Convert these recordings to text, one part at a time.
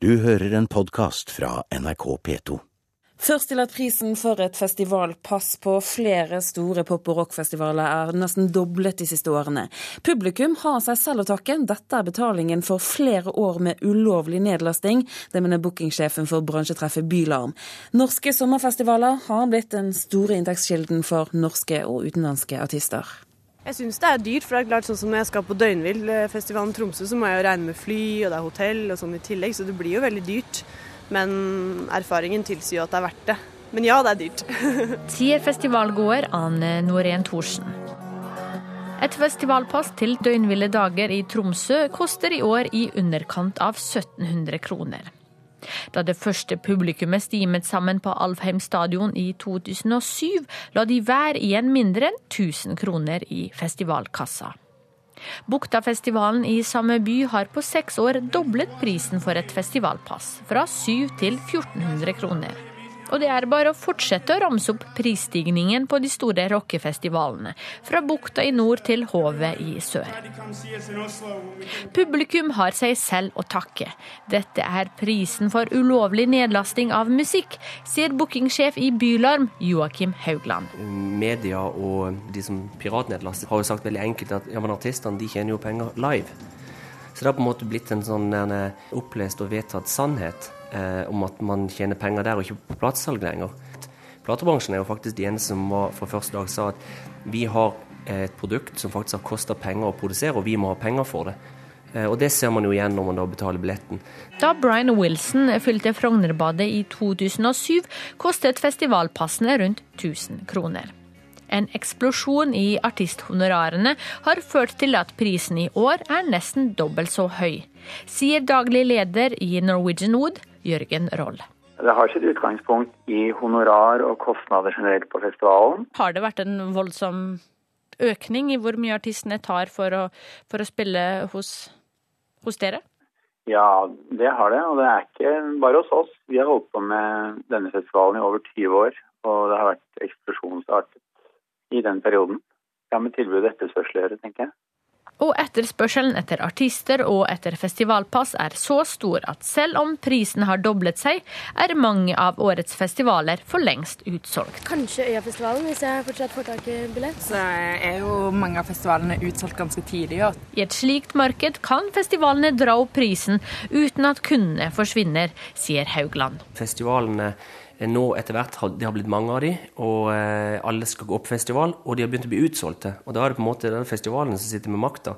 Du hører en podkast fra NRK P2. Først til at prisen for et festivalpass på flere store pop- og rockfestivaler er nesten doblet de siste årene. Publikum har seg selv å takke. Dette er betalingen for flere år med ulovlig nedlasting. Det mener bookingsjefen for bransjetreffet Bylarm. Norske sommerfestivaler har blitt den store inntektskilden for norske og utenlandske artister. Jeg syns det er dyrt, for det er klart sånn som når jeg skal på Døgnvill-festivalen Tromsø, så må jeg jo regne med fly, og det er hotell og sånn i tillegg, så det blir jo veldig dyrt. Men erfaringen tilsier jo at det er verdt det. Men ja, det er dyrt. Sier festivalgåer Ane Norén Thorsen. Et festivalpass til døgnville dager i Tromsø koster i år i underkant av 1700 kroner. Da det første publikummet stimet sammen på Alfheim stadion i 2007, la de hver igjen mindre enn 1000 kroner i festivalkassa. Buktafestivalen i samme by har på seks år doblet prisen for et festivalpass, fra 7 til 1400 kroner. Og det er bare å fortsette å ramse opp prisstigningen på de store rockefestivalene, fra bukta i nord til hovet i sør. Publikum har seg selv å takke. Dette er prisen for ulovlig nedlasting av musikk, sier bookingsjef i Bylarm, Joakim Haugland. Media og de som piratnedlaster har jo sagt veldig enkelt at ja, men artistene de tjener jo penger live. Så det har på en måte blitt en sånn opplest og vedtatt sannhet eh, om at man tjener penger der og ikke på platesalg lenger. Platebransjen er jo faktisk de eneste som var, fra første dag sa at vi har et produkt som faktisk har kosta penger å produsere, og vi må ha penger for det. Eh, og det ser man jo igjen når man da betaler billetten. Da Brian Wilson fylte Frognerbadet i 2007, kostet festivalpassene rundt 1000 kroner. En eksplosjon i artisthonorarene har ført til at prisen i år er nesten dobbelt så høy, sier daglig leder i Norwegian Wood, Jørgen Roll. Det har sitt utgangspunkt i honorar og kostnader generelt på festivalen. Har det vært en voldsom økning i hvor mye artistene tar for å, for å spille hos, hos dere? Ja, det har det. Og det er ikke bare hos oss. Vi har holdt på med denne festivalen i over 20 år. Og det har vært eksplosjonsartet i den perioden. Det har med tilbud og etterspørsel å gjøre, tenker jeg. Og etterspørselen etter artister og etter festivalpass er så stor at selv om prisen har doblet seg, er mange av årets festivaler for lengst utsolgt. Kanskje Øyafestivalen, hvis jeg fortsatt får tak i billett. Så er jo mange av festivalene utsolgt ganske tidlig. Ja. I et slikt marked kan festivalene dra opp prisen uten at kundene forsvinner, sier Haugland. Festivalene nå etter hvert har det har blitt mange av de, og eh, alle skal gå opp festival, og de har begynt å bli utsolgte. Og da er det på en måte den festivalen som sitter med makta.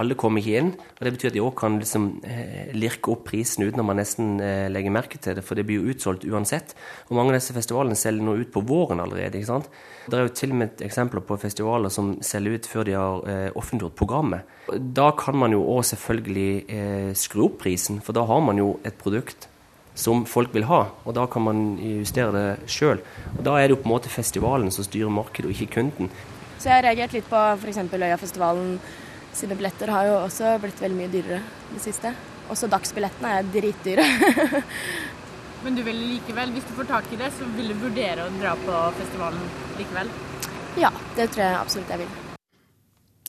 Alle kommer ikke inn, og det betyr at de òg kan liksom eh, lirke opp prisen uten at man nesten eh, legger merke til det, for det blir jo utsolgt uansett. Og mange av disse festivalene selger nå ut på våren allerede. ikke sant? Det er jo til og med eksempler på festivaler som selger ut før de har eh, offentliggjort programmet. Da kan man jo òg selvfølgelig eh, skru opp prisen, for da har man jo et produkt som folk vil ha, og da kan man justere det sjøl. Da er det jo på en måte festivalen som styrer markedet, og ikke kunden. Så jeg har reagert litt på f.eks. Øyafestivalen sine billetter har jo også blitt veldig mye dyrere det siste. Også dagsbillettene er dritdyre. Men du vil likevel, hvis du får tak i det, så vil du vurdere å dra på festivalen likevel? Ja, det tror jeg absolutt jeg vil.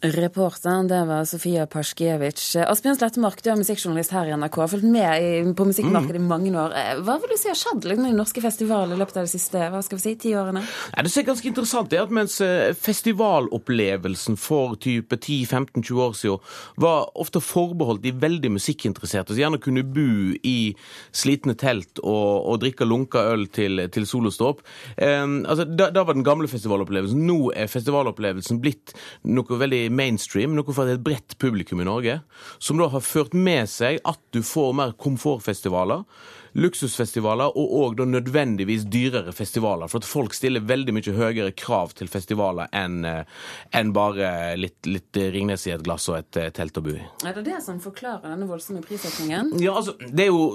Reporteren, det var Sofia Pasjkiewicz. Asbjørn Slettemark, du er musikkjournalist her i NRK. Har fulgt med på musikkmarkedet i mange år. Hva vil du si har skjedd liksom, i norske festivaler i løpet av de siste hva skal vi si, ti årene? Ja, det er ganske interessant, er at mens festivalopplevelsen for type 10-15-20 år siden var ofte forbeholdt de veldig musikkinteresserte, som gjerne kunne bo i slitne telt og, og drikke lunka øl til, til soloståp. Um, altså, da, da var den gamle festivalopplevelsen. Nå er festivalopplevelsen blitt noe veldig mainstream, noe for et bredt publikum i Norge, som da har ført med seg at du får mer komfortfestivaler luksusfestivaler og òg nødvendigvis dyrere festivaler. For at folk stiller veldig mye høyere krav til festivaler enn en bare litt, litt Ringnes i et glass og et telt å bo i. Er det det som forklarer denne voldsomme prisøkningen? Ja, altså, det er jo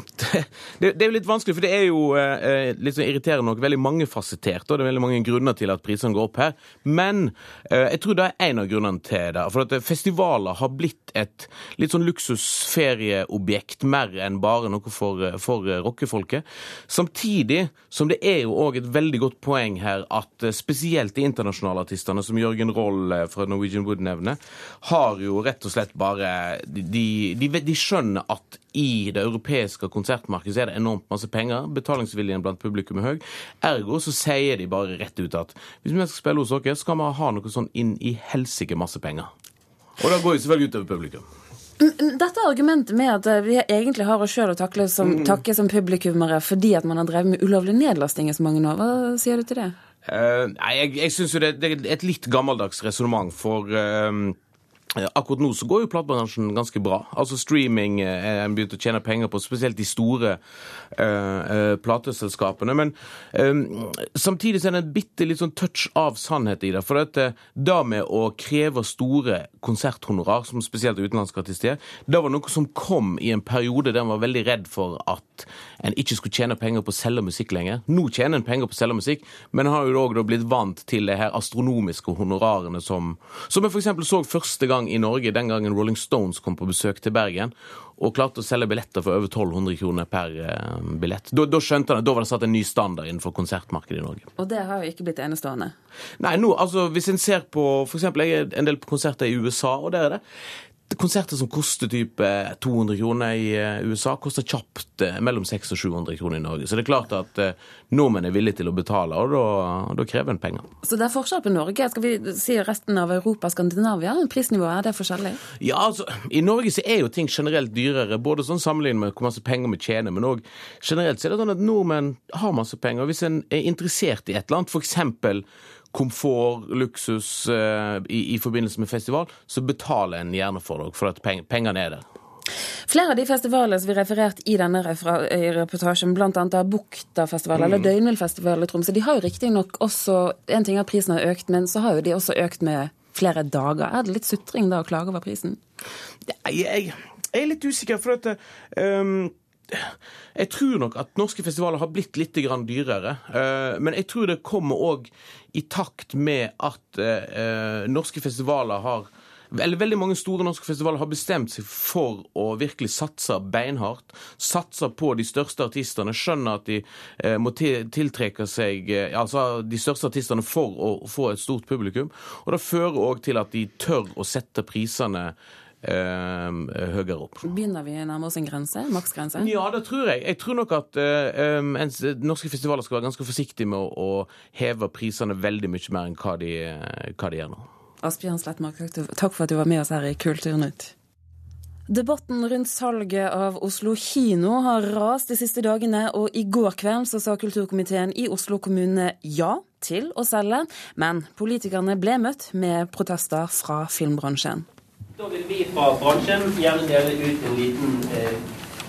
det, det er jo litt vanskelig, for det er jo litt sånn irriterende og veldig mangefasettert. Og det er veldig mange grunner til at prisene går opp her. Men jeg tror det er en av grunnene til det. For at festivaler har blitt et litt sånn luksusferieobjekt mer enn bare noe for for rockefolket. Samtidig som det er jo òg et veldig godt poeng her at spesielt de internasjonale artistene, som Jørgen Roll fra Norwegian Wood nevner, har jo rett og slett bare De, de, de skjønner at i det europeiske konsertmarkedet er det enormt masse penger. Betalingsviljen blant publikum er høy. Ergo så sier de bare rett ut at hvis vi skal spille hos dere, så skal vi ha noe sånn inn i helsike masse penger. Og da går jo selvfølgelig utover publikum. Dette argumentet med at vi egentlig har oss sjøl å takle som, mm. takke som publikummere fordi at man har drevet med ulovlig nedlasting i så mange år, hva sier du til det? Uh, nei, jeg, jeg syns jo det, det, er et litt gammeldags resonnement, for uh, Akkurat nå så går jo platebransjen ganske bra. Altså Streaming eh, er en begynt å tjene penger på, spesielt de store uh, plateselskapene. Men um, samtidig så er det en bitte litt sånn touch av sannhet i det. For dette, da med å kreve store konserthonorar, som spesielt utenlandske artister, det var noe som kom i en periode der man var veldig redd for at en ikke skulle tjene penger på å selge musikk lenger. Nå tjener en penger på å selge musikk, men har jo òg blitt vant til de her astronomiske honorarene som, som jeg f.eks. så første gang i Norge, den gangen Rolling Stones kom på besøk til Bergen og klarte å selge billetter for over 1200 kroner per eh, billett. Da, da skjønte han at da var det satt en ny standard innenfor konsertmarkedet i Norge. Og det har jo ikke blitt enestående? Nei, nå, altså hvis en ser på f.eks. en del på konserter i USA, og der er det Konserter som koster type 200 kroner i eh, USA, koster kjapt eh, mellom 600 og 700 kroner i Norge. Så det er klart at eh, nordmenn er villige til å betale, og da, da krever en penger. Så det er forskjell på Norge? Skal vi si resten av Europa Skandinavia? Prisnivået, er det forskjellig? Ja, altså, I Norge så er jo ting generelt dyrere, både sånn sammenlignet med hvor masse penger vi tjener, men òg generelt så er det sånn at nordmenn har masse penger. Hvis en er interessert i et eller annet, f.eks komfort, luksus eh, i, i, forbindelse med festival, så betaler en gjerne for det, for at peng, pengene er der. Flere av de festivalene som vi refererte i denne reportasjen, bl.a. Buktafestivalen mm. eller Døgnvillfestivalen i Tromsø, de har jo riktignok også En ting er at prisen har økt, men så har jo de også økt med flere dager. Er det litt sutring da å klage over prisen? Jeg, jeg, jeg er litt usikker, for at um jeg tror nok at norske festivaler har blitt litt dyrere. Eh, men jeg tror det kommer òg i takt med at eh, norske festivaler har eller veldig mange store norske festivaler har bestemt seg for å virkelig satse beinhardt. Satse på de største artistene. Skjønner at de eh, må tiltrekke seg altså de største artistene for å få et stort publikum. Og det fører òg til at de tør å sette prisene eh, høyere opp. Begynner vi å nærme oss en grense? Maksgrense? Ja, det tror jeg. Jeg tror nok at eh, norske festivaler skal være ganske forsiktige med å, å heve prisene veldig mye mer enn hva de, hva de gjør nå. Asbjørn Slettmark, takk for at du var med oss her i Kulturnytt. Debatten rundt salget av Oslo kino har rast de siste dagene, og i går kveld så sa kulturkomiteen i Oslo kommune ja til å selge, men politikerne ble møtt med protester fra filmbransjen. Da vil vi fra bransjen gjerne dele ut en liten eh,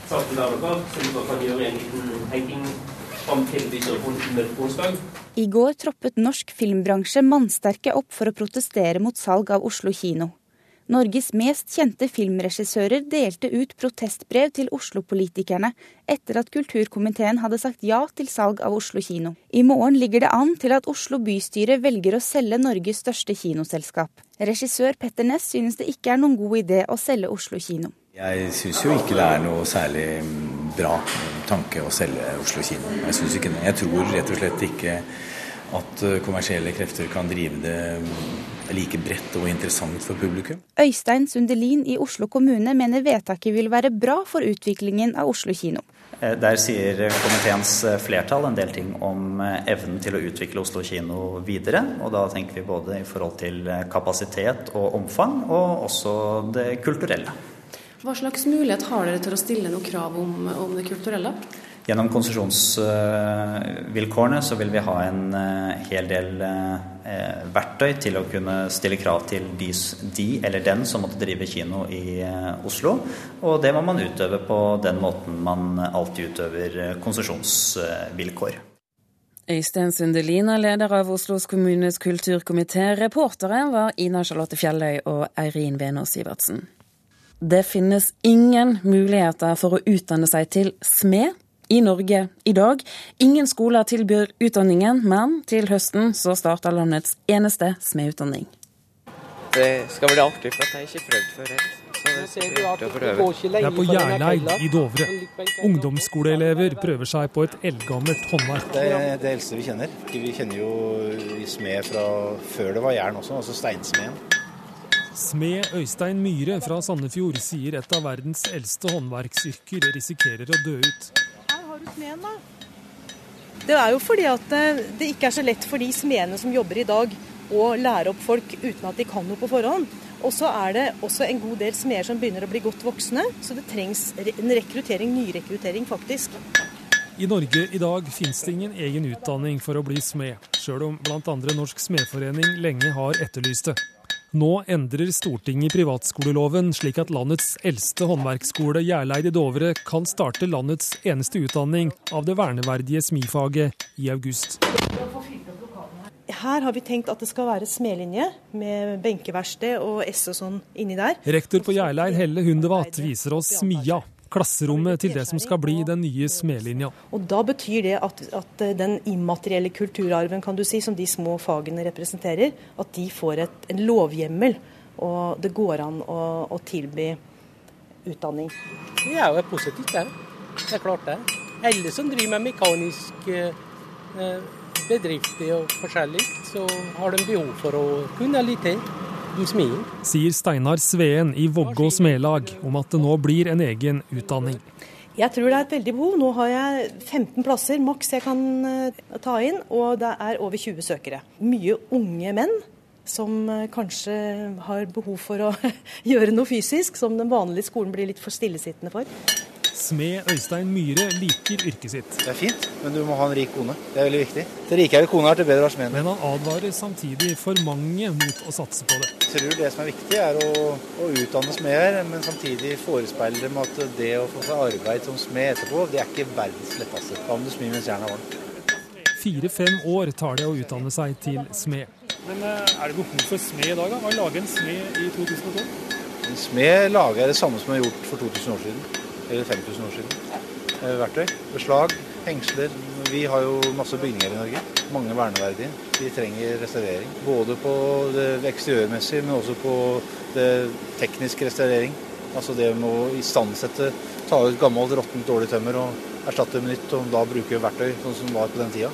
sak til dere, så dere kan gjøre en liten tenking fram til vi står på onsdag. I går troppet norsk filmbransje mannsterke opp for å protestere mot salg av Oslo kino. Norges mest kjente filmregissører delte ut protestbrev til Oslo-politikerne etter at kulturkomiteen hadde sagt ja til salg av Oslo kino. I morgen ligger det an til at Oslo bystyre velger å selge Norges største kinoselskap. Regissør Petter Næss synes det ikke er noen god idé å selge Oslo kino. Jeg syns jo ikke det er noe særlig bra tanke å selge Oslo kino. Jeg synes ikke. Jeg tror rett og slett ikke at eh, kommersielle krefter kan drive det like bredt og interessant for publikum. Øystein Sundelin i Oslo kommune mener vedtaket vil være bra for utviklingen av Oslo kino. Eh, der sier komiteens eh, flertall en del ting om evnen til å utvikle Oslo kino videre. Og da tenker vi både i forhold til kapasitet og omfang, og også det kulturelle. Hva slags mulighet har dere til å stille noe krav om, om det kulturelle? Gjennom konsesjonsvilkårene så vil vi ha en eh, hel del eh, verktøy til å kunne stille krav til de, de eller den som måtte drive kino i eh, Oslo. Og det må man utøve på den måten man alltid utøver konsesjonsvilkår. Øystein Sundelin er leder av Oslos kommunes kulturkomité. Reportere var Ina Charlotte Fjelløy og Eirin Venås Sivertsen. Det finnes ingen muligheter for å utdanne seg til smed i Norge i dag. Ingen skoler tilbyr utdanningen, men til høsten så starter landets eneste smedutdanning. Det skal bli artig, for at jeg ikke prøvd før. Det er på Gjerleid i Dovre. Ungdomsskoleelever prøver seg på et eldgammelt håndverk. Det er det eldste vi kjenner. Vi kjenner jo smed fra før det var jern også, altså steinsmeden. Smed Øystein Myhre fra Sandefjord sier et av verdens eldste håndverksyrker risikerer å dø ut. Har du smeden, da. Det er jo fordi at det ikke er så lett for de smedene som jobber i dag å lære opp folk uten at de kan noe på forhånd. Og så er det også en god del smeder som begynner å bli godt voksne, så det trengs en rekruttering, nyrekruttering faktisk. I Norge i dag finnes det ingen egen utdanning for å bli smed, sjøl om bl.a. Norsk Smedforening lenge har etterlyst det. Nå endrer Stortinget privatskoleloven slik at landets eldste håndverksskole, Gjerleid i Dovre, kan starte landets eneste utdanning av det verneverdige smifaget i august. Her har vi tenkt at det skal være smedlinje med benkeverksted og S og sånn inni der. Rektor på Gjerleid, Helle Hundevat, viser oss smia klasserommet til det som skal bli den nye smedlinja. Og Da betyr det at, at, den immaterielle kulturarven kan du si, som de små fagene representerer, at de får et, en lovhjemmel. Og det går an å, å tilby utdanning. Det er jo positivt, det. Det er klart det. Alle som driver med mekanisk eh, bedrifter og forskjellig, så har de behov for å kunne litt til. Sier Steinar Sveen i Vågå smelag om at det nå blir en egen utdanning. Jeg tror det er et veldig behov. Nå har jeg 15 plasser maks jeg kan eh, ta inn, og det er over 20 søkere. Mye unge menn som eh, kanskje har behov for å gjøre noe fysisk, som den vanlige skolen blir litt for stillesittende for. Smed Øystein Myhre liker yrket sitt. Det er fint, men du må ha en rik kone. Det er veldig viktig. Til rikere kone er, til bedre er smeden. Men han advarer samtidig for mange mot å satse på det. Jeg tror det som er viktig, er å, å utdanne smeder, men samtidig forespeile dem at det å få seg arbeid som smed etterpå, det er ikke verdens letteste. Da må du smi mens jernet er varmt. Fire-fem år tar det å utdanne seg til smed. Men eh, er det behov for smed i dag? da? Hva lager en smed i 2012? En smed lager det samme som er gjort for 2000 år siden eller 5000 år siden. Eh, verktøy. Beslag, hengsler. Vi har jo masse bygninger i Norge. Mange verneverdige. De trenger restaurering. Både på det eksteriørmessige, men også på det tekniske restaurering. Altså det med å istandsette, ta ut gammelt, råttent, dårlig tømmer og erstatte med nytt, og da bruke verktøy sånn som var på den tida.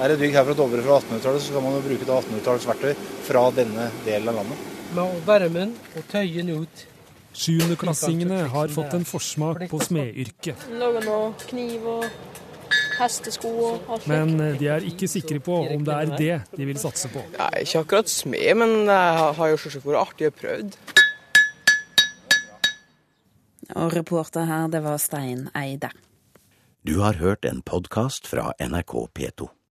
Er det bygg her fra Dovre fra 1800-tallet, så kan man jo bruke 1800-tallets verktøy fra denne delen av landet. Med varmen og tøyen ut Sjuendeklassingene har fått en forsmak på smedyrket. Kniv og hestesko og alt Men de er ikke sikre på om det er det de vil satse på. Nei, ikke akkurat smed, men det har jo selvsagt vært artig å prøve. Og reporter her, det var Stein Eide. Du har hørt en podkast fra NRK P2.